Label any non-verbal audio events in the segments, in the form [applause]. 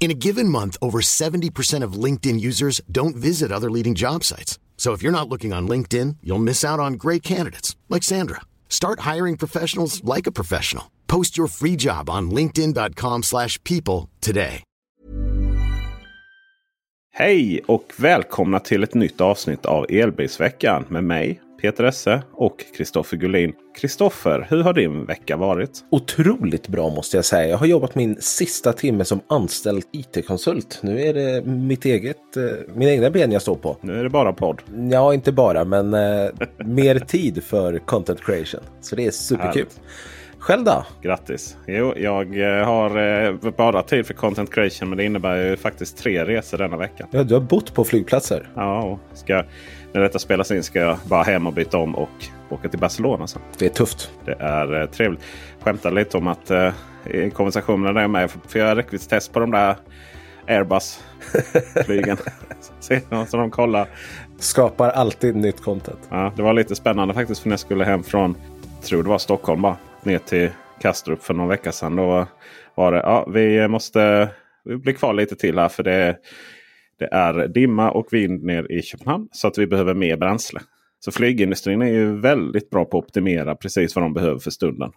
In a given month, over 70% of LinkedIn users don't visit other leading job sites. So if you're not looking on LinkedIn, you'll miss out on great candidates like Sandra. Start hiring professionals like a professional. Post your free job on linkedin.com/people today. Hej och välkomna till ett nytt avsnitt av Elbilsveckan med mig Peter Esse och Kristoffer Gullin. Kristoffer, hur har din vecka varit? Otroligt bra måste jag säga. Jag har jobbat min sista timme som anställd IT-konsult. Nu är det mitt eget, eh, mina egna ben jag står på. Nu är det bara podd. Ja, inte bara, men eh, mer tid för content creation. Så det är superkul. Härligt. Själv då? Grattis! Jo, jag eh, har eh, bara tid för content creation men det innebär ju faktiskt tre resor denna veckan. Ja, du har bott på flygplatser. Ja, och ska, när detta spelas in ska jag bara hem och byta om och åka till Barcelona sen. Det är tufft. Det är eh, trevligt. Skämtade lite om att eh, i konversationen där med för jag räckviddstest på de där Airbus-flygen. [laughs] Så så de kollar. Skapar alltid nytt content. Ja, det var lite spännande faktiskt för när jag skulle hem från, tror det var Stockholm bara, ner till Kastrup för någon vecka sedan. Då var det, ja vi måste vi blir kvar lite till här för det, det är dimma och vind ner i Köpenhamn. Så att vi behöver mer bränsle. Så flygindustrin är ju väldigt bra på att optimera precis vad de behöver för stunden.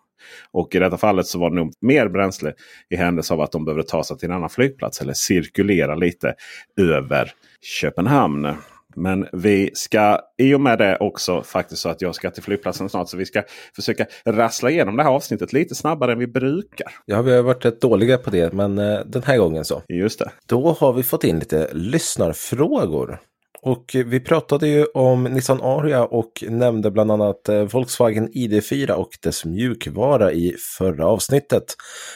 Och i detta fallet så var det nog mer bränsle i händelse av att de behöver ta sig till en annan flygplats. Eller cirkulera lite över Köpenhamn. Men vi ska i och med det också faktiskt så att jag ska till flygplatsen snart. Så vi ska försöka rassla igenom det här avsnittet lite snabbare än vi brukar. Ja, vi har varit rätt dåliga på det, men eh, den här gången så. Just det. Då har vi fått in lite lyssnarfrågor. Och vi pratade ju om Nissan Aria och nämnde bland annat eh, Volkswagen ID4 och dess mjukvara i förra avsnittet.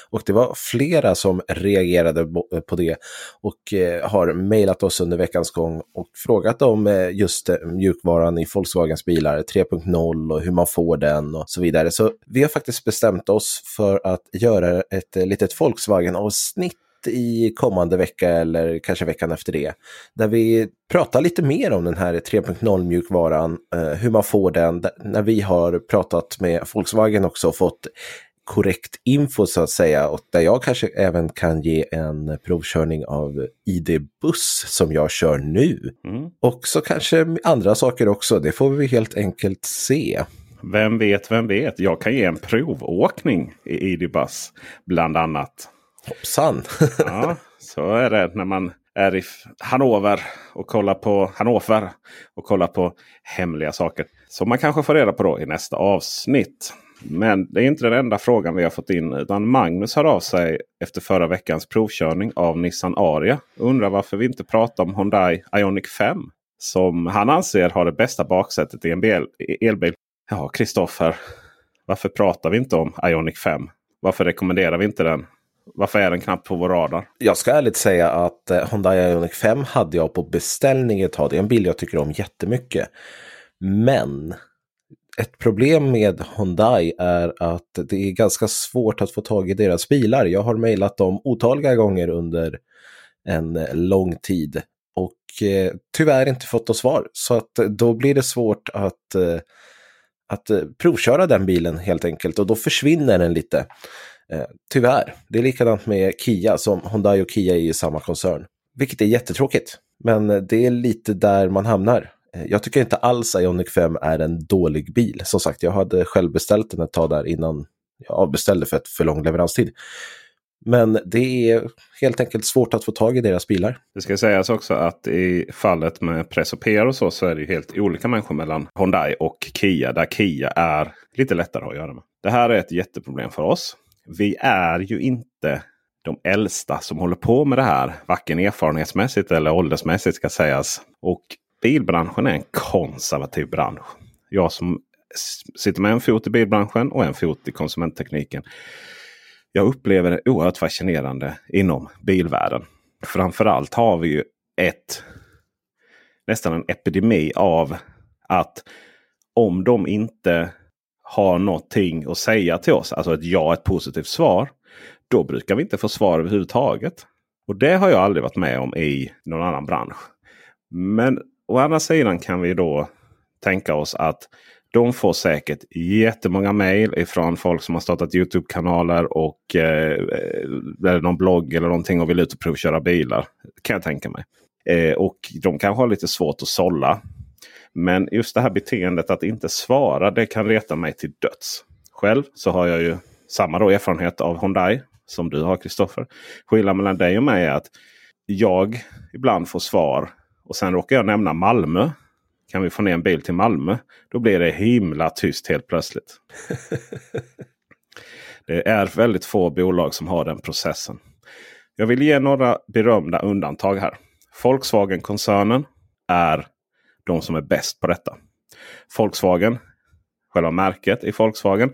Och det var flera som reagerade eh, på det och eh, har mejlat oss under veckans gång och frågat om just mjukvaran i Volkswagens bilar 3.0 och hur man får den och så vidare. Så vi har faktiskt bestämt oss för att göra ett litet Volkswagen-avsnitt i kommande vecka eller kanske veckan efter det. Där vi pratar lite mer om den här 3.0 mjukvaran, eh, hur man får den, när vi har pratat med Volkswagen också och fått korrekt info så att säga och där jag kanske även kan ge en provkörning av ID-buss som jag kör nu. Mm. Och så kanske andra saker också, det får vi helt enkelt se. Vem vet, vem vet? Jag kan ge en provåkning i ID-Bus bland annat. Hoppsan! [laughs] Ja, så är det när man är i Hannover och kollar på Hannover och kollar på hemliga saker. Som man kanske får reda på då i nästa avsnitt. Men det är inte den enda frågan vi har fått in. Utan Magnus hör av sig efter förra veckans provkörning av Nissan Aria. Undrar varför vi inte pratar om Hyundai Ioniq 5. Som han anser har det bästa baksätet i en bil- elbil. Ja, Kristoffer. Varför pratar vi inte om Ioniq 5? Varför rekommenderar vi inte den? Varför är den knappt på vår radar? Jag ska ärligt säga att eh, Hyundai Ioniq 5 hade jag på beställning ett tag. Det är en bil jag tycker om jättemycket. Men ett problem med Hyundai är att det är ganska svårt att få tag i deras bilar. Jag har mejlat dem otaliga gånger under en eh, lång tid och eh, tyvärr inte fått något svar. Så att eh, då blir det svårt att, eh, att eh, provköra den bilen helt enkelt och då försvinner den lite. Eh, tyvärr, det är likadant med Kia, som Hyundai och Kia är i samma koncern. Vilket är jättetråkigt, men eh, det är lite där man hamnar. Eh, jag tycker inte alls Ioniq 5 är en dålig bil. Som sagt, jag hade själv beställt den ett tag där innan jag avbeställde för ett för lång leveranstid. Men det är helt enkelt svårt att få tag i deras bilar. Det ska sägas också att i fallet med Press och PR och så, så är det helt olika människor mellan Hyundai och Kia. Där Kia är lite lättare att göra med. Det här är ett jätteproblem för oss. Vi är ju inte de äldsta som håller på med det här. Varken erfarenhetsmässigt eller åldersmässigt ska sägas. Och bilbranschen är en konservativ bransch. Jag som sitter med en fot i bilbranschen och en fot i konsumenttekniken. Jag upplever det oerhört fascinerande inom bilvärlden. Framförallt har vi ju ett nästan en epidemi av att om de inte har någonting att säga till oss, alltså ett ja, ett positivt svar. Då brukar vi inte få svar överhuvudtaget. Och det har jag aldrig varit med om i någon annan bransch. Men å andra sidan kan vi då tänka oss att de får säkert jättemånga mejl ifrån folk som har startat Youtube-kanaler och eh, eller någon blogg eller någonting och vill ut och provköra bilar. Kan jag tänka mig. Eh, och de kan ha lite svårt att sålla. Men just det här beteendet att inte svara det kan reta mig till döds. Själv så har jag ju samma då erfarenhet av Hyundai som du har Kristoffer. Skillnaden mellan dig och mig är att jag ibland får svar och sen råkar jag nämna Malmö. Kan vi få ner en bil till Malmö? Då blir det himla tyst helt plötsligt. [laughs] det är väldigt få bolag som har den processen. Jag vill ge några berömda undantag här. Volkswagen-koncernen är de som är bäst på detta. Volkswagen, själva märket i Volkswagen,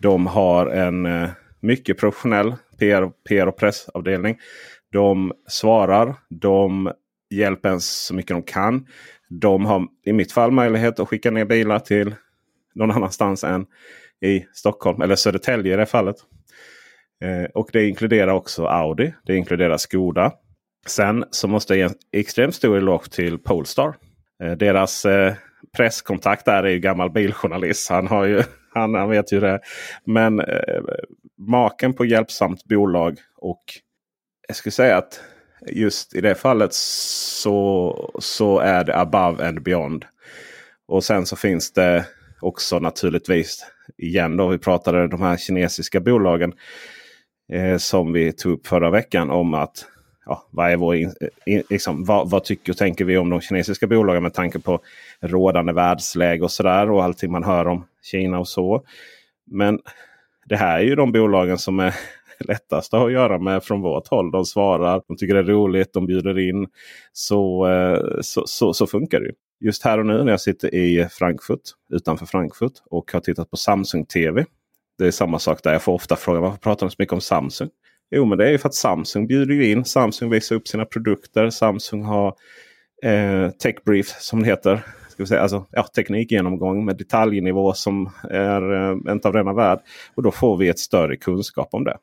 de har en eh, mycket professionell PR, PR och pressavdelning. De svarar, de hjälper en så mycket de kan. De har i mitt fall möjlighet att skicka ner bilar till någon annanstans än i Stockholm. Eller Södertälje i det fallet. Eh, och det inkluderar också Audi. Det inkluderar Skoda. Sen så måste jag ge en extremt stor eloge till Polestar. Eh, deras eh, presskontakt där är ju gammal biljournalist. Han, har ju, [laughs] han, han vet ju det. Men eh, maken på hjälpsamt bolag. Och jag skulle säga att just i det fallet så, så är det above and beyond. Och sen så finns det också naturligtvis igen då vi pratade de här kinesiska bolagen. Eh, som vi tog upp förra veckan om att ja, vad, är vår in, in, liksom, vad, vad, tycker och tänker vi om de kinesiska bolagen med tanke på rådande världsläge och sådär. Och allting man hör om Kina och så. Men det här är ju de bolagen som är [laughs] lättast att göra med från vårt håll. De svarar, de tycker det är roligt, de bjuder in. Så, eh, så, så, så funkar det. Just här och nu när jag sitter i Frankfurt, utanför Frankfurt och har tittat på Samsung TV. Det är samma sak där. Jag får ofta frågan varför pratar de så mycket om Samsung? Jo, men det är ju för att Samsung bjuder in. Samsung visar upp sina produkter. Samsung har eh, Tech Brief som det heter. Ska vi säga. Alltså, ja, teknikgenomgång med detaljnivå som är eh, inte av denna värld. Och då får vi ett större kunskap om det.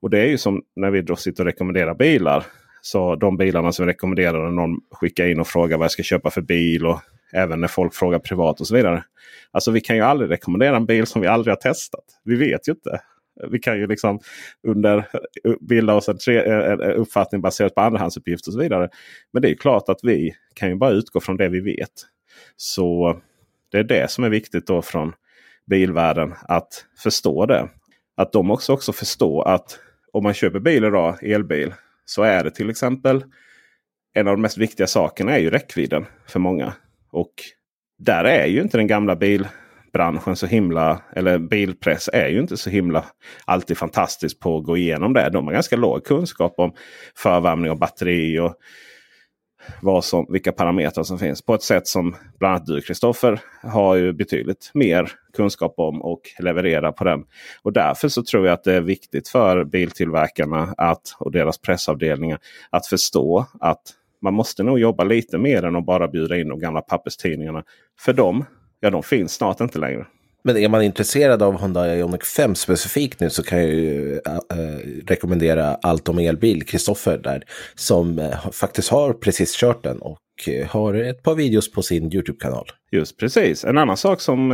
Och det är ju som när vi då sitter och rekommenderar bilar. Så de bilarna som vi rekommenderar när någon skickar in och frågar vad jag ska köpa för bil. Och även när folk frågar privat och så vidare. Alltså vi kan ju aldrig rekommendera en bil som vi aldrig har testat. Vi vet ju inte. Vi kan ju liksom under eh, bilda oss en, tre, eh, en uppfattning baserat på andrahandsuppgifter och så vidare. Men det är klart att vi kan ju bara utgå från det vi vet. Så det är det som är viktigt då från bilvärlden att förstå det. Att de också, också förstår att om man köper bil idag, elbil, så är det till exempel en av de mest viktiga sakerna är ju räckvidden för många. Och där är ju inte den gamla bil branschen så himla, eller bilpress är ju inte så himla alltid fantastisk på att gå igenom det. De har ganska låg kunskap om förvärmning av batteri och vad som, vilka parametrar som finns. På ett sätt som bland annat du Kristoffer har ju betydligt mer kunskap om och levererar på den. Och därför så tror jag att det är viktigt för biltillverkarna att, och deras pressavdelningar att förstå att man måste nog jobba lite mer än att bara bjuda in de gamla papperstidningarna. För dem ja, de finns snart inte längre. Men är man intresserad av Hyundai Ioniq 5 specifikt nu så kan jag ju äh, rekommendera Allt om elbil, Kristoffer där, som äh, faktiskt har precis kört den och äh, har ett par videos på sin YouTube-kanal. Just precis. En annan sak som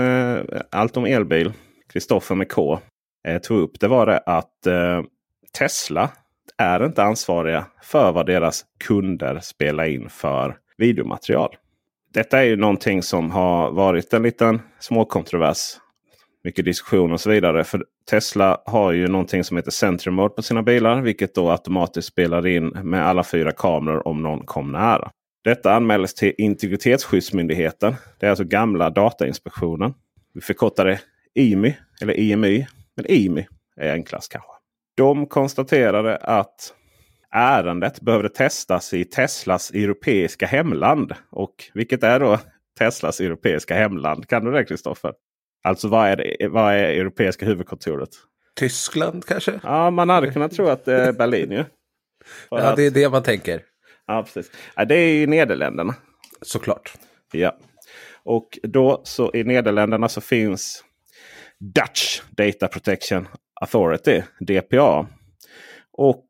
Allt om elbil, Kristoffer med K, tog upp det var det att Tesla är inte ansvariga för vad deras kunder spelar in för videomaterial. Detta är ju någonting som har varit en liten småkontrovers. Mycket diskussion och så vidare. För Tesla har ju någonting som heter Sentry Mode på sina bilar. Vilket då automatiskt spelar in med alla fyra kameror om någon kom nära. Detta anmäldes till Integritetsskyddsmyndigheten. Det är alltså gamla Datainspektionen. Vi förkortar det IMY eller IMY. Men IMY är enklast kanske. De konstaterade att ärendet behövde testas i Teslas europeiska hemland. Och vilket är då Teslas europeiska hemland? Kan du det Kristoffer? Alltså vad är, det, vad är europeiska huvudkontoret? Tyskland kanske? Ja, man hade kunnat tro att det är Berlin ju. [laughs] ja, det är det man tänker. Ja, precis. Ja, det är ju Nederländerna. Såklart. Ja. Och då så i Nederländerna så finns Dutch Data Protection Authority, DPA. Och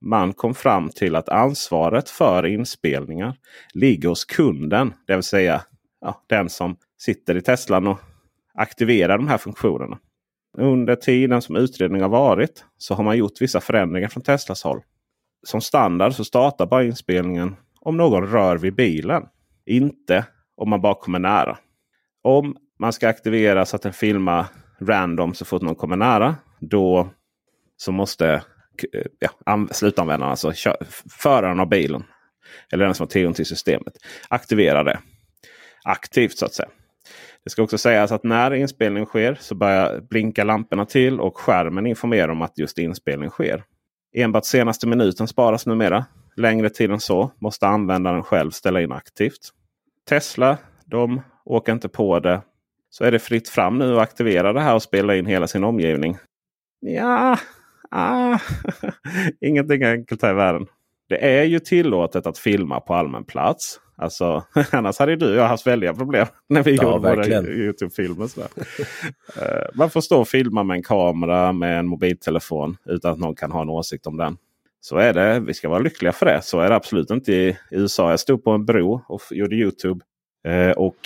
man kom fram till att ansvaret för inspelningar ligger hos kunden. Det vill säga ja, den som sitter i Teslan och aktiverar de här funktionerna. Under tiden som utredningen har varit så har man gjort vissa förändringar från Teslas håll. Som standard så startar bara inspelningen om någon rör vid bilen. Inte om man bara kommer nära. Om man ska aktivera så att den filmar random så fort någon kommer nära. Då så måste Eh, ja, slutanvändaren, alltså föraren av bilen. Eller den som har tillgång till systemet. Aktivera det aktivt så att säga. Det ska också sägas att när inspelning sker så börjar blinka lamporna till och skärmen informerar om att just inspelning sker. Enbart senaste minuten sparas numera. Längre tid än så måste användaren själv ställa in aktivt. Tesla, de åker inte på det. Så är det fritt fram nu att aktivera det här och spela in hela sin omgivning. Ja, ah, [laughs] ingenting enkelt här i världen. Det är ju tillåtet att filma på allmän plats. Alltså, [laughs] annars hade du och jag haft väldiga problem [laughs] när vi ja, gjorde våra Youtube-filmer. Eh, man får stå och filma med en kamera med en mobiltelefon utan att någon kan ha en åsikt om den. Så är det. Vi ska vara lyckliga för det. Så är det absolut inte i USA. Jag stod på en bro och gjorde Youtube. Eh, och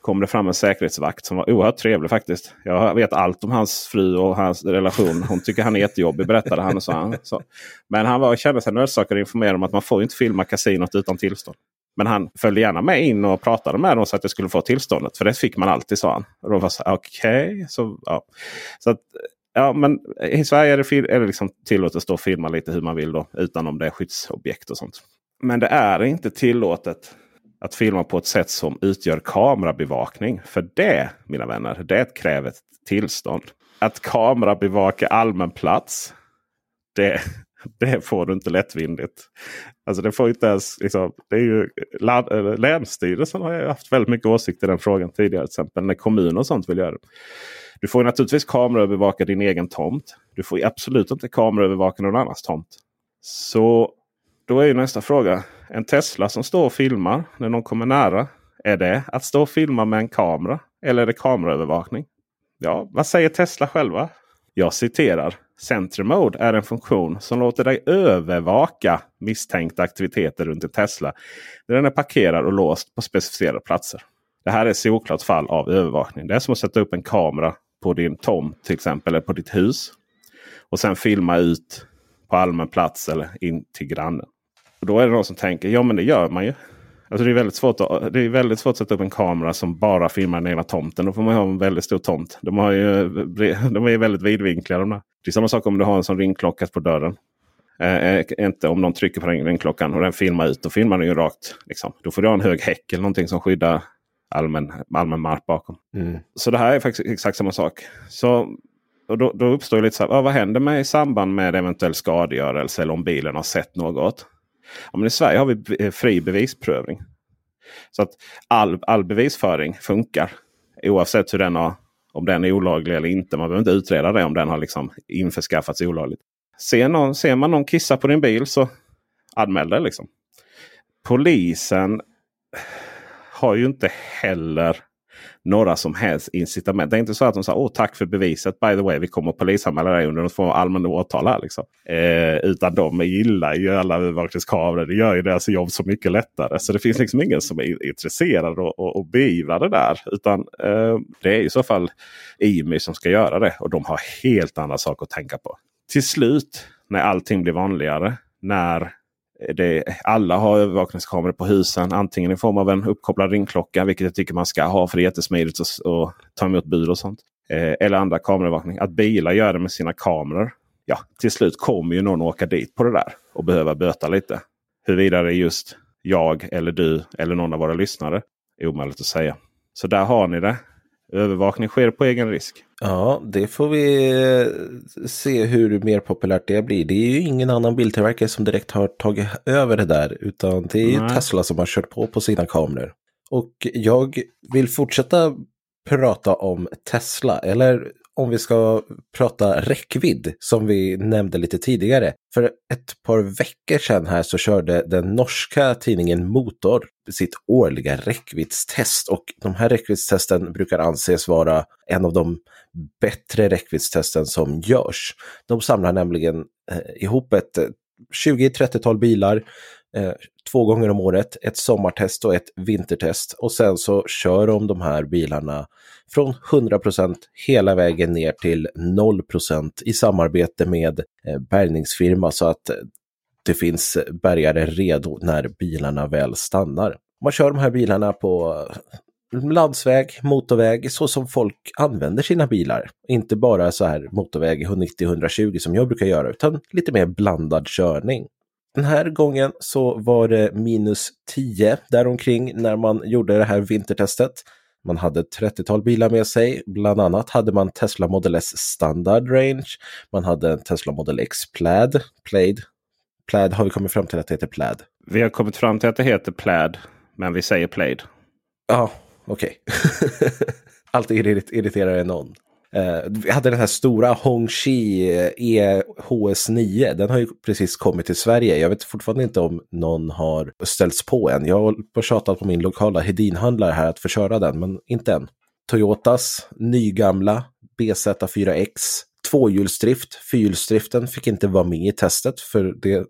kom det fram en säkerhetsvakt som var oerhört trevlig faktiskt. Jag vet allt om hans fru och hans relation. Hon tycker han är jättejobbig berättade han. Och så, så. Men han var, kände sig nödsakad att informera om att man får inte filma kasinot utan tillstånd. Men han följde gärna med in och pratade med dem så att jag skulle få tillståndet. För det fick man alltid sa han. Och då var så okej. Okay. Så, ja. så att, ja, men I Sverige är det, är det liksom tillåtet att stå och filma lite hur man vill. Då, utan om det är skyddsobjekt och sånt. Men det är inte tillåtet att filma på ett sätt som utgör kamerabevakning. För det, mina vänner, det kräver ett tillstånd. Att kamerabevaka allmän plats. Det, det får du inte lättvindigt. Alltså det får inte ens, liksom, det är ju, eh, Länsstyrelsen har haft väldigt mycket åsikter i den frågan tidigare. Till exempel när kommuner och sånt vill göra det. Du får naturligtvis kameraövervaka din egen tomt. Du får absolut inte kameraövervaka någon annans tomt. Så då är ju nästa fråga. En Tesla som står och filmar när någon kommer nära. Är det att stå och filma med en kamera? Eller är det kameraövervakning? Ja, vad säger Tesla själva? Jag citerar. Sentry Mode är en funktion som låter dig övervaka misstänkta aktiviteter runt en Tesla. När den är parkerad och låst på specificerade platser. Det här är ett solklart fall av övervakning. Det är som att sätta upp en kamera på din tomt till exempel. Eller på ditt hus. Och sen filma ut på allmän plats eller in till grannen. Då är det någon som tänker ja men det gör man ju. Alltså det, är väldigt svårt att, det är väldigt svårt att sätta upp en kamera som bara filmar den egna tomten. Då får man ha en väldigt stor tomt. De, har ju, [laughs] de är väldigt vidvinkliga. De Det är samma sak om du har en sån ringklocka på dörren. Eh, eh, inte om någon trycker på den ringklockan och den filmar ut. Då filmar den ju rakt. Liksom. Då får du ha en hög häck eller någonting som skyddar allmän, allmän mark bakom. Mm. Så det här är faktiskt exakt samma sak. Så och då, då uppstår lite så här, vad händer med i samband med eventuell skadegörelse eller om bilen har sett något? Ja, men I Sverige har vi eh, fri bevisprövning. Så att all, all bevisföring funkar. Oavsett hur den har, om den är olaglig eller inte. Man behöver inte utreda det om den har liksom införskaffats olagligt. Ser, någon, ser man någon kissa på din bil så anmäl det. Liksom. Polisen har ju inte heller några som helst incitament. Det är inte så att de säger åh tack för beviset. By the way, vi kommer att polisanmäla dig under någon form av allmän åtal här. Liksom. Eh, utan de gillar ju alla övervakningskameror. Det gör ju deras jobb så mycket lättare. Så det finns liksom ingen som är intresserad och, beivra det där. Utan eh, det är i så fall IMY som ska göra det. Och de har helt andra saker att tänka på. Till slut när allting blir vanligare. När det, alla har övervakningskameror på husen. Antingen i form av en uppkopplad ringklocka, vilket jag tycker man ska ha för det är jättesmidigt att, att ta emot bud och sånt. Eh, eller andra kameraövervakning. Att bilar gör det med sina kameror. Ja, till slut kommer ju någon åka dit på det där och behöva böta lite. Huruvida det är just jag eller du eller någon av våra lyssnare är omöjligt att säga. Så där har ni det. Övervakning sker på egen risk. Ja, det får vi eh, se hur mer populärt det blir. Det är ju ingen annan biltillverkare som direkt har tagit över det där, utan det är ju Tesla som har kört på på sina kameror. Och jag vill fortsätta prata om Tesla, eller om vi ska prata räckvidd som vi nämnde lite tidigare. För ett par veckor sedan här så körde den norska tidningen Motor sitt årliga räckviddstest och de här räckviddstesten brukar anses vara en av de bättre räckviddstesten som görs. De samlar nämligen eh, ihop ett eh, 20-30-tal bilar eh, två gånger om året, ett sommartest och ett vintertest. Och sen så kör de de här bilarna från 100% hela vägen ner till 0% i samarbete med eh, bärgningsfirma så att eh, det finns bärgare redo när bilarna väl stannar. Man kör de här bilarna på eh, landsväg, motorväg, så som folk använder sina bilar. Inte bara så här motorväg 190-120 som jag brukar göra, utan lite mer blandad körning. Den här gången så var det minus 10 däromkring när man gjorde det här vintertestet. Man hade ett 30-tal bilar med sig. Bland annat hade man Tesla Model S Standard Range. Man hade en Tesla Model X Plaid. Plaid. Plaid har vi kommit fram till att det heter Plaid. Vi har kommit fram till att det heter Plaid. Men vi säger Plaid. Ja, okej. [laughs] Okay. Alltid irriterar någon. Eh, vi hade den här stora Hongxi EHS9. Den har ju precis kommit till Sverige. Jag vet fortfarande inte om någon har ställts på än. Jag har tjatat på min lokala Hedinhandlare här att få köra den, men inte än. Toyotas nygamla BZ4X. Tvåhjulsdrift. Fyrhjulsdriften fick inte vara med i testet för det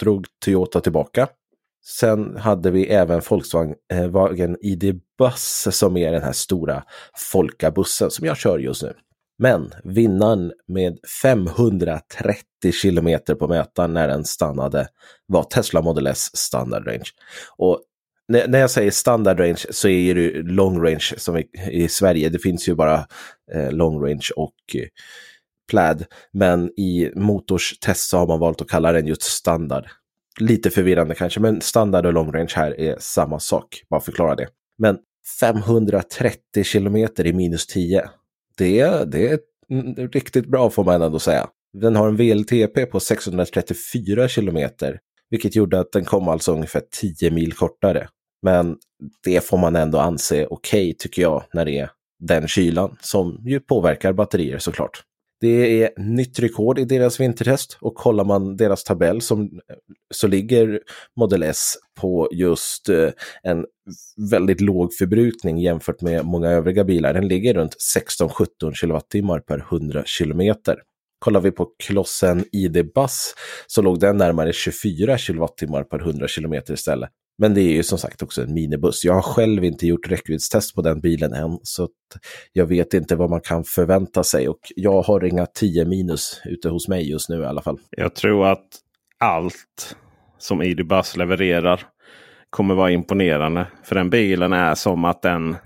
drog Toyota tillbaka. Sen hade vi även Volkswagen eh, ID Bus som är den här stora folkabussen som jag kör just nu. Men vinnaren med 530 kilometer på mätaren när den stannade var Tesla Model S standard range. Och när jag säger standard range så är det long range som i, Sverige. Det finns ju bara eh, long range och eh, plaid. Men i Motors test så har man valt att kalla den just standard lite förvirrande kanske, men standard och long range här är samma sak. Bara förklara det. Men 530 kilometer i minus 10. Det, det är riktigt bra får man ändå säga. Den har en VLTP på 634 kilometer, vilket gjorde att den kom alltså ungefär 10 mil kortare. Men det får man ändå anse okej okay, tycker jag när det är den kylan som ju påverkar batterier såklart. Det är nytt rekord i deras vintertest och kollar man deras tabell som, så ligger Model S på just eh, en väldigt låg förbrukning jämfört med många övriga bilar. Den ligger runt 16-17 kWh per 100 km. Kollar vi på klossen ID Buzz så låg den närmare 24 kWh per 100 km istället. Men det är ju som sagt också en minibuss. Jag har själv inte gjort räckviddstest på den bilen än, så jag vet inte vad man kan förvänta sig. Och jag har inga 10 minus ute hos mig just nu i alla fall. Jag tror att allt som ID Buzz levererar kommer vara imponerande. För den bilen är som att den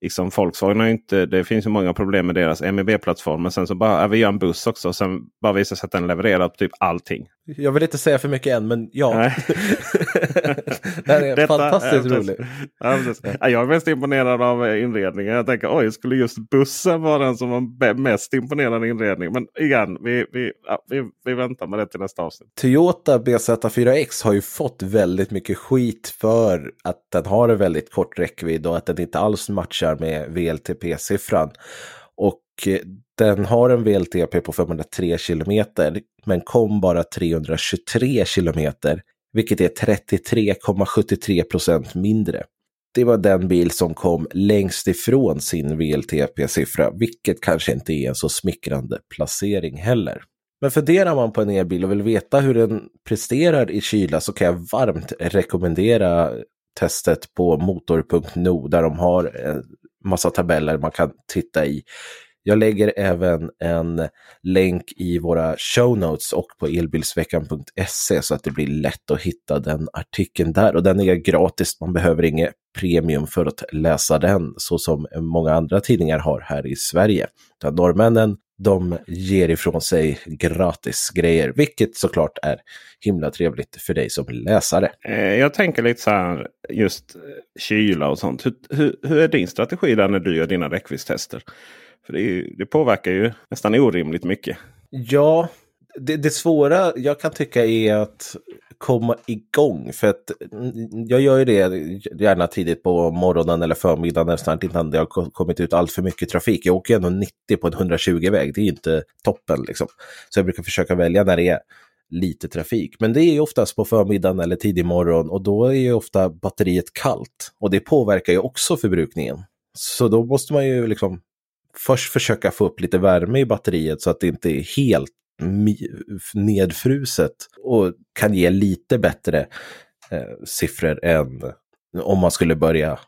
liksom Volkswagen har inte, det finns ju många problem med deras MEB-plattform. Men sen så bara, vi gör en buss också. och Sen bara visar sig att den levererar typ allting. Jag vill inte säga för mycket än, men ja. [laughs] det här är Detta, fantastiskt ja, roligt. Ja, jag är mest imponerad av inredningen. Jag tänker, oj, skulle just bussen vara den som var mest imponerande inredning? Men igen, vi, vi, ja, vi, vi väntar med det till nästa avsnitt. Toyota BZ4X har ju fått väldigt mycket skit för att den har en väldigt kort räckvidd och att den inte alls matchar med VLTP-siffran. Och den har en VLTP på 503 kilometer men kom bara 323 kilometer, vilket är 33,73 procent mindre. det var den bil som kom längst ifrån sin VLTP-siffra, vilket kanske inte är en så smickrande placering heller. Men funderar man på en elbil och vill veta hur den presterar i kyla så kan jag varmt rekommendera testet på motor.no där de har en massa tabeller man kan titta i. Jag lägger även en länk i våra show notes och på elbilsveckan.se så att det blir lätt att hitta den artikeln där. Och den är gratis, man behöver inget premium för att läsa den så som många andra tidningar har här i Sverige. Utan norrmännen de ger ifrån sig gratis grejer, vilket såklart är himla trevligt för dig som läsare. Eh, jag tänker lite så här just eh, kyla och sånt. Hur, hur, hur är din strategi där när du gör dina räckviddstester? För det, är, det påverkar ju nästan orimligt mycket. Ja, det, det svåra jag kan tycka är att komma igång. För att jag gör ju det gärna tidigt på morgonen eller förmiddagen nästan innan det har kommit ut allt för mycket trafik. Jag åker ändå 90 på en 120-väg, det är inte toppen liksom. Så jag brukar försöka välja när det är lite trafik. Men det är ju oftast på förmiddagen eller tidig morgon och då är ju ofta batteriet kallt. Och det påverkar ju också förbrukningen. Så då måste man ju liksom först försöka få upp lite värme i batteriet så att det inte är helt nedfruset och kan ge lite bättre eh, siffror än om man skulle börja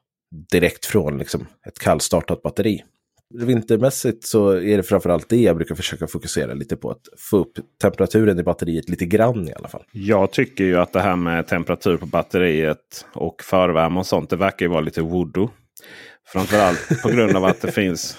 direkt från liksom, ett kallstartat batteri. Vintermässigt så är det framförallt det jag brukar försöka fokusera lite på. Att få upp temperaturen i batteriet lite grann i alla fall. Jag tycker ju att det här med temperatur på batteriet och förvärme och sånt. Det verkar ju vara lite voodoo. Framförallt på grund av att det [laughs] finns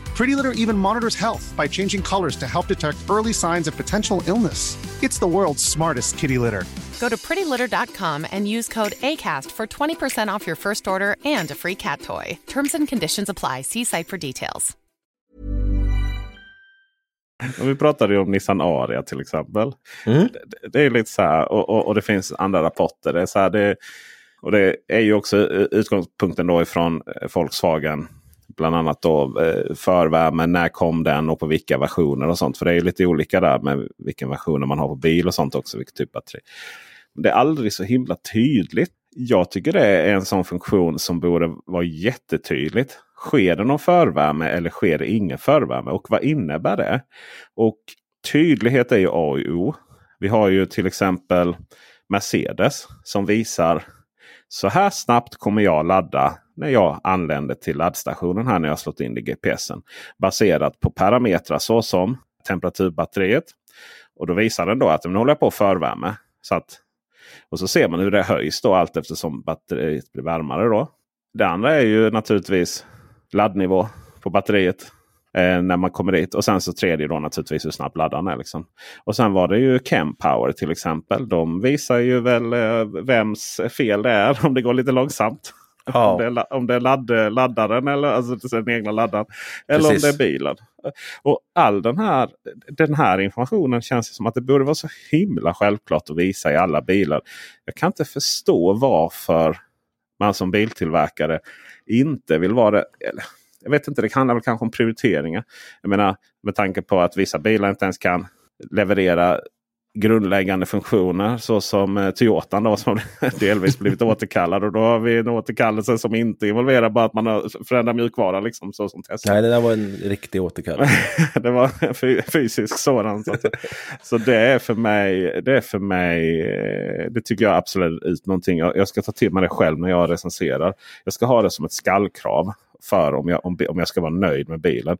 Pretty Litter even monitors health by changing colors to help detect early signs of potential illness. It's the world's smartest kitty litter. Go to prettylitter.com and use code ACAST for 20% off your first order and a free cat toy. Terms and conditions apply. See site for details. Vi pratade ju om Nissan Aria till exempel. Mm. Det, det, är lite så här och, och, och, det finns andra rapporter. Det är så här, det, och det är ju också utgångspunkten då ifrån Volkswagen Bland annat då eh, förvärmen, när kom den och på vilka versioner och sånt. För det är lite olika där med vilken version man har på bil och sånt också. Vilket typ batteri. Det är aldrig så himla tydligt. Jag tycker det är en sån funktion som borde vara jättetydligt. Sker det någon förvärme eller sker det ingen förvärme? Och vad innebär det? Och tydlighet är ju A och O. Vi har ju till exempel Mercedes som visar så här snabbt kommer jag ladda när jag anländer till laddstationen här när jag slått in i GPSen. Baserat på parametrar såsom temperaturbatteriet. Och då visar den då att den håller på förvärme. Så att, och så ser man hur det höjs då allt eftersom batteriet blir varmare. Då. Det andra är ju naturligtvis laddnivå på batteriet. Eh, när man kommer dit. Och sen så tredje då naturligtvis hur snabbt laddaren är. Liksom. Och sen var det ju Chempower till exempel. De visar ju väl eh, vems fel det är [laughs] om det går lite långsamt. Ja. Om det är, om det är ladd, laddaren eller alltså den egna laddaren. Eller Precis. om det är bilen. Och all den här, den här informationen känns som att det borde vara så himla självklart att visa i alla bilar. Jag kan inte förstå varför man som biltillverkare inte vill vara det. Jag vet inte, det handlar väl kanske om prioriteringar. Jag menar med tanke på att vissa bilar inte ens kan leverera grundläggande funktioner såsom eh, Toyotan då, som [laughs] delvis blivit återkallad. Och då har vi en återkallelse som inte involverar bara att man har förändrat mjukvara. Liksom, så som Tesla. Nej, det där var en riktig återkallelse. [laughs] det var en fysisk sådan. Så, så det är för mig, det är för mig, eh, det tycker jag absolut ut någonting. Jag, jag ska ta till mig det själv när jag recenserar. Jag ska ha det som ett skallkrav. För om jag, om, om jag ska vara nöjd med bilen.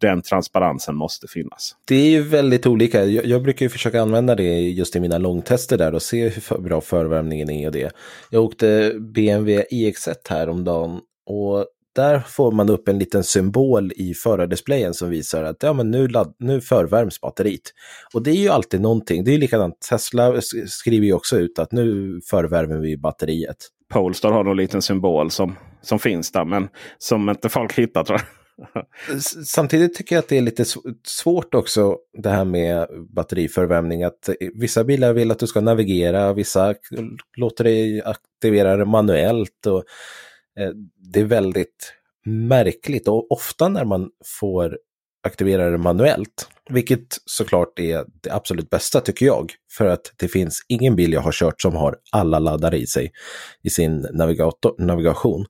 Den transparensen måste finnas. Det är ju väldigt olika. Jag, jag brukar ju försöka använda det just i mina långtester där och se hur för, bra förvärmningen är och det. Jag åkte BMW iX1 häromdagen och där får man upp en liten symbol i förardisplayen som visar att ja, men nu, ladd, nu förvärms batteriet. Och det är ju alltid någonting. Det är likadant, Tesla skriver ju också ut att nu förvärmer vi batteriet. Polestar har någon liten symbol som, som finns där men som inte folk hittar tror jag. Samtidigt tycker jag att det är lite svårt också det här med batteriförvärmning. Att eh, vissa bilar vill att du ska navigera, vissa låter dig aktivera det manuellt. Och eh, det är väldigt märkligt och ofta när man får aktivera det manuellt, vilket såklart är det absolut bästa tycker jag, för att det finns ingen bil jag har kört som har alla laddare i sig i sin navigation,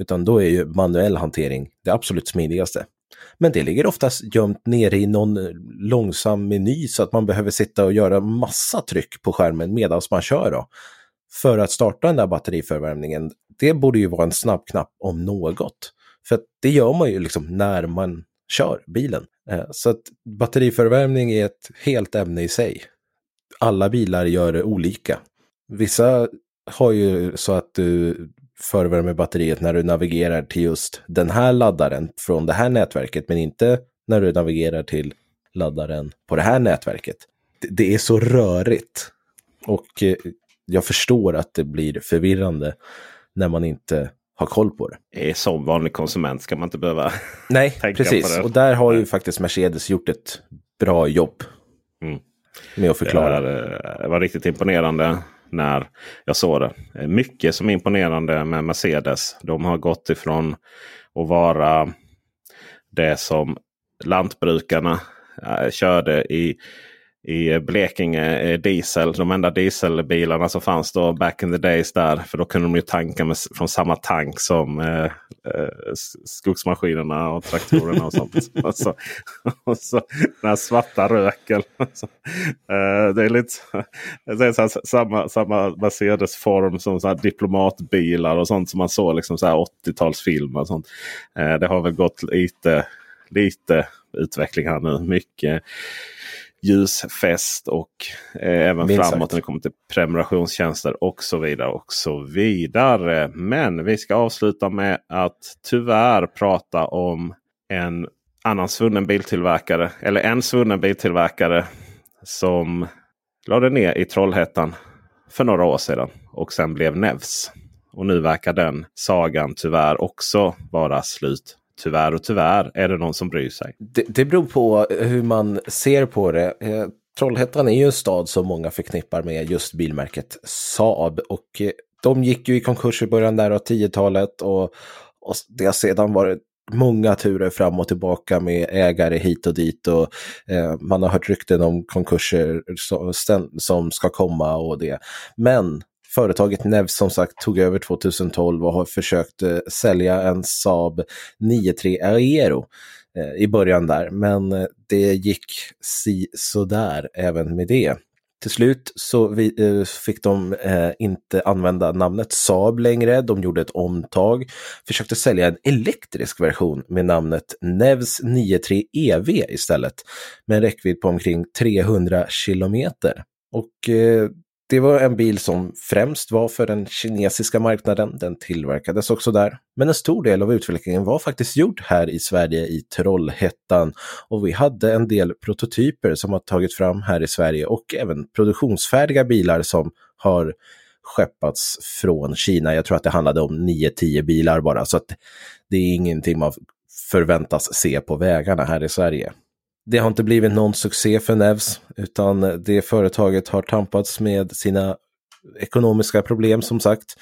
utan då är ju manuell hantering det absolut smidigaste. Men det ligger oftast gömt nere i någon eh, långsam meny så att man behöver sitta och göra massa tryck på skärmen medan man kör. Då för att starta den där batteriförvärmningen, det borde ju vara en snabb knapp om något. För det gör man ju liksom när man kör bilen. Eh, så att batteriförvärmning är ett helt ämne i sig. Alla bilar gör det olika. Vissa har ju så att du förvärmer batteriet när du navigerar till just den här laddaren från det här nätverket, men inte när du navigerar till laddaren på det här nätverket. Det är så rörigt. Och eh, jag förstår att det blir förvirrande när man inte har koll på det. Som vanlig konsument ska man inte behöva [laughs] Nej, tänka precis. på det. Och där har ju faktiskt Mercedes gjort ett bra jobb. Mm. Med att förklara. Det, det var riktigt imponerande när jag såg det. Mycket som är imponerande med Mercedes. De har gått ifrån att vara det som lantbrukarna äh, körde i i Blekinge eh, diesel. De enda dieselbilarna som fanns då back in the days där. För då kunde de ju tanka med, från samma tank som eh, eh, skogsmaskinerna och traktorerna och sånt. [laughs] och, så, och så den här svarta röken. eh, det är lite det är så samma, samma Mercedes-form som så diplomatbilar och sånt som man såg liksom 80-talsfilmer. och sånt. Eh, det har väl gått lite, lite utveckling här nu. Mycket ljusfäst och eh, även Minst framåt när det kommer till prenumerationstjänster och så vidare. och så vidare. Men vi ska avsluta med att tyvärr prata om en annan svunnen biltillverkare. Eller en svunnen biltillverkare som lade ner i Trollhättan för några år sedan och sen blev Nevs. Och nu verkar den sagan tyvärr också vara slut tyvärr och tyvärr är det någon som bryr sig. Det, det beror på hur man ser på det. Eh, Trollhättan är ju en stad som många förknippar med just bilmärket Saab. Och eh, de gick ju i konkurs i början där av 10-talet och, och det har sedan varit många turer fram och tillbaka med ägare hit och dit och eh, man har hört rykten om konkurser som, som ska komma och det. Men Företaget Nev som sagt tog över 2012 och har försökt eh, sälja en Saab 9-3 Aero eh, i början där. Men eh, det gick si sådär även med det. Till slut så vi, eh, fick de eh, inte använda namnet Saab längre. De gjorde ett omtag, försökte sälja en elektrisk version med namnet Nevs 93 EV istället. Med en räckvidd på omkring 300 kilometer. Och eh, det var en bil som främst var för den kinesiska marknaden. Den tillverkades också där. Men en stor del av utvecklingen var faktiskt gjord här i Sverige i Trollhättan. Och vi hade en del prototyper som har tagit fram här i Sverige och även produktionsfärdiga bilar som har skeppats från Kina. Jag tror att det handlade om 9-10 bilar bara, så att det är ingenting man förväntas se på vägarna här i Sverige. Det har inte blivit någon succé för Nevs, utan det företaget har tampats med sina ekonomiska problem som sagt.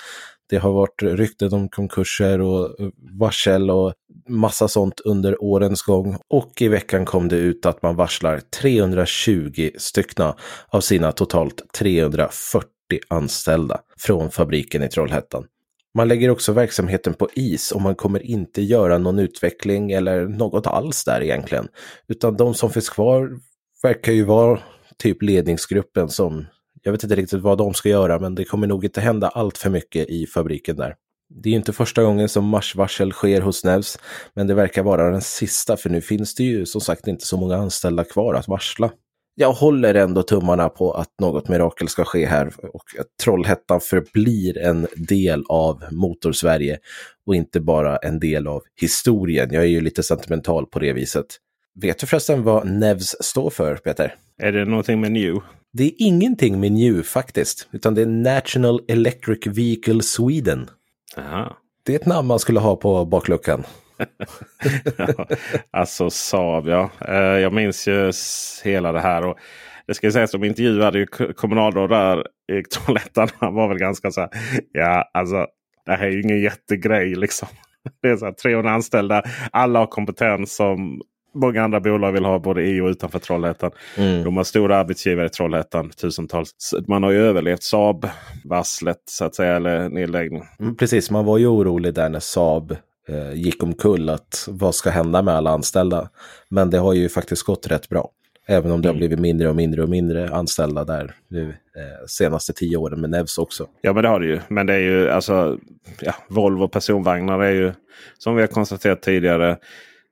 Det har varit rykten om konkurser och varsel och massa sånt under årens gång. Och i veckan kom det ut att man varslar 320 styckna av sina totalt 340 anställda från fabriken i Trollhättan. Man lägger också verksamheten på is och man kommer inte göra någon utveckling eller något alls där egentligen. Utan de som finns kvar verkar ju vara typ ledningsgruppen som, jag vet inte riktigt vad de ska göra, men det kommer nog inte hända allt för mycket i fabriken där. Det är inte första gången som marsvarsel sker hos Nevs, men det verkar vara den sista, för nu finns det ju som sagt inte så många anställda kvar att varsla. Jag håller ändå tummarna på att något mirakel ska ske här och att Trollhättan förblir en del av Motorsverige och inte bara en del av historien. Jag är ju lite sentimental på det viset. Vet du förresten vad NEVS står för, Peter? Är det någonting med New? Det är ingenting med New faktiskt, utan det är National Electric Vehicle Sweden. Aha. Det är ett namn man skulle ha på bakluckan. [laughs] ja, alltså Saab, ja. Eh, jag minns ju hela det här. Och det ska sägas, de intervjuade ju kommunalråd där i [laughs] Trollhättan. Han var väl ganska så här. Ja, alltså det här är ju ingen jättegrej liksom. [laughs] Det är så här 300 anställda. Alla har kompetens som många andra bolag vill ha både i och utanför Trollhättan. Mm. De har stora arbetsgivare i Trollhättan, tusentals. Man har ju överlevt Saab-vasslet så att säga, eller nedläggning. Mm, precis, man var ju orolig där när Saab eh, gick omkull. Att vad ska hända med alla anställda? Men det har ju faktiskt gått rätt bra. Även om det har mm. blivit mindre och mindre och mindre anställda där nu eh, senaste tio åren med Nevs också. Ja men det har det ju. Men det är ju alltså ja, Volvo personvagnar är ju som vi har konstaterat tidigare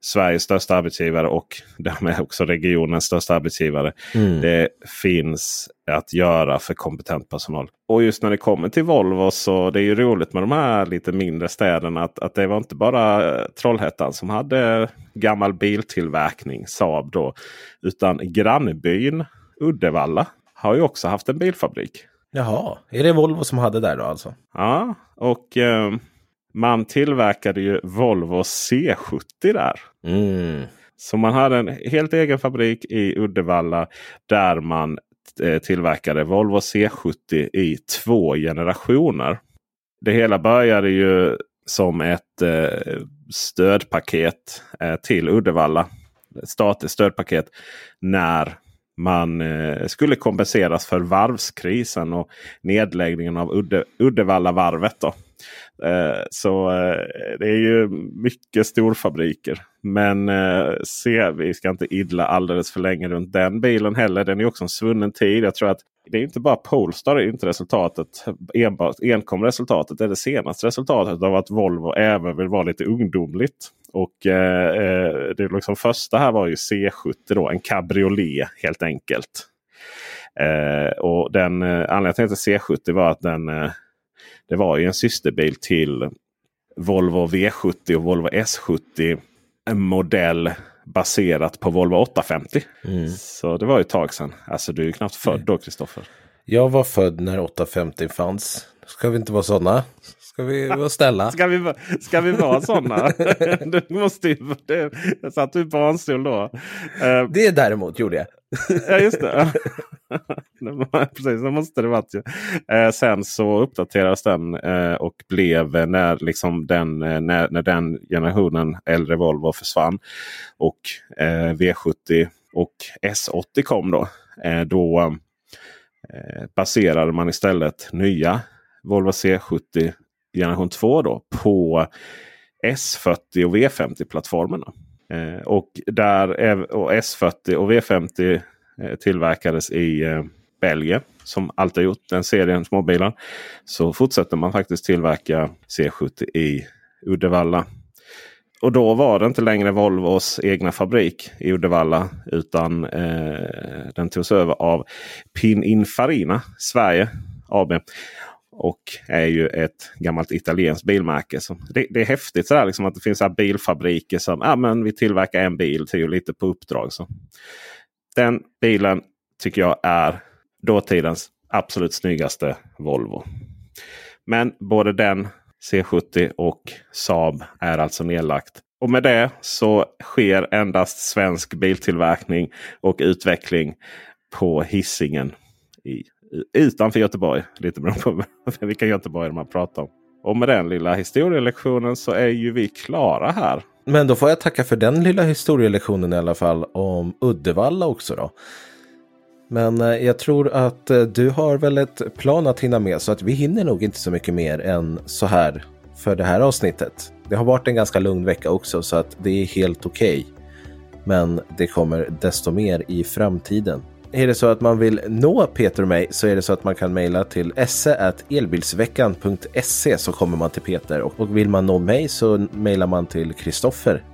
Sveriges största arbetsgivare och därmed också regionens största arbetsgivare. Mm. Det finns att göra för kompetent personal. Och just när det kommer till Volvo så det är ju roligt med de här lite mindre städerna. Att, att det var inte bara Trollhättan som hade gammal biltillverkning, Saab då. Utan grannbyn Uddevalla har ju också haft en bilfabrik. Jaha, är det Volvo som hade där då alltså? Ja, och eh, man tillverkade ju Volvo C70 där. Mm. Så man hade en helt egen fabrik i Uddevalla där man eh, tillverkade Volvo C70 i två generationer. Det hela började ju som ett eh, stödpaket eh, till Uddevalla. Ett statligt stödpaket när man skulle kompenseras för varvskrisen och nedläggningen av Udde, Uddevallavarvet. Då. Eh, så eh, det är ju mycket storfabriker. Men eh, se, vi ska inte idla alldeles för länge runt den bilen heller. Den är också en svunnen tid. Jag tror att det är inte bara Polestar är inte resultatet. Enbart, enkom resultatet är det senaste resultatet av att Volvo även vill vara lite ungdomligt. Och eh, det liksom första här var ju C70 då, en cabriolet helt enkelt. Eh, och den eh, anledningen till C70 var att den eh, det var ju en systerbil till Volvo V70 och Volvo S70. En modell baserat på Volvo 850. Mm. Så det var ju ett tag sedan. Alltså du är ju knappt född då Kristoffer. Jag var född när 850 fanns. Ska vi inte vara sådana? Ska vi vara snälla? ska, [laughs] vi, ska vi vara sådana? [laughs] du måste ju, det, jag satt du på barnstol då. Uh, det däremot gjorde jag. ja just det. [laughs] [laughs] Precis, så måste det varit ju. Eh, sen så uppdaterades den eh, och blev eh, när, liksom den, eh, när, när den generationen äldre Volvo försvann. Och eh, V70 och S80 kom då. Eh, då eh, baserade man istället nya Volvo C70 generation 2 då på S40 och V50-plattformarna. Eh, och, där, eh, och S40 och V50 eh, tillverkades i eh, Belgien. Som alltid gjort den serien småbilar. Så fortsätter man faktiskt tillverka C70 i Uddevalla. Och då var det inte längre Volvos egna fabrik i Uddevalla. Utan eh, den togs över av Pininfarina Sverige AB. Och är ju ett gammalt italienskt bilmärke. Så det, det är häftigt sådär, liksom att det finns så bilfabriker som ah, men vi tillverkar en bil till lite på uppdrag. Så. Den bilen tycker jag är dåtidens absolut snyggaste Volvo. Men både den C70 och Saab är alltså nedlagt. Och med det så sker endast svensk biltillverkning och utveckling på hissingen i utanför Göteborg. Lite beroende på [laughs] vilka Göteborg man pratar om. Och med den lilla historielektionen så är ju vi klara här. Men då får jag tacka för den lilla historielektionen i alla fall om Uddevalla också då. Men eh, jag tror att eh, du har väl ett plan att hinna med så att vi hinner nog inte så mycket mer än så här för det här avsnittet. Det har varit en ganska lugn vecka också så att det är helt okej. Okay. Men det kommer desto mer i framtiden är det så att man vill nå Peter och mig så är det så att man kan mejla till esse.elbilsveckan.se så kommer man till Peter. Och vill man nå mig så mejlar man till Kristoffer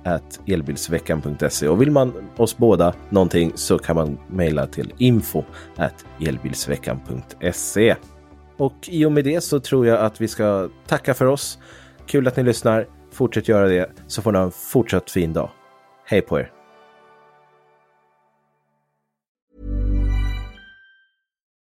elbilsveckan.se. Och vill man oss båda någonting så kan man mejla till info elbilsveckan.se. Och i och med det så tror jag att vi ska tacka för oss. Kul att ni lyssnar. Fortsätt göra det så får ni ha en fortsatt fin dag. Hej på er!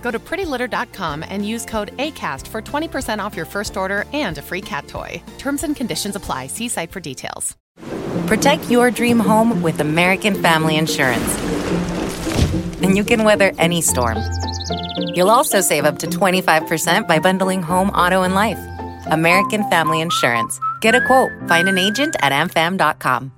Go to prettylitter.com and use code ACAST for 20% off your first order and a free cat toy. Terms and conditions apply. See site for details. Protect your dream home with American Family Insurance. And you can weather any storm. You'll also save up to 25% by bundling home, auto, and life. American Family Insurance. Get a quote. Find an agent at amfam.com.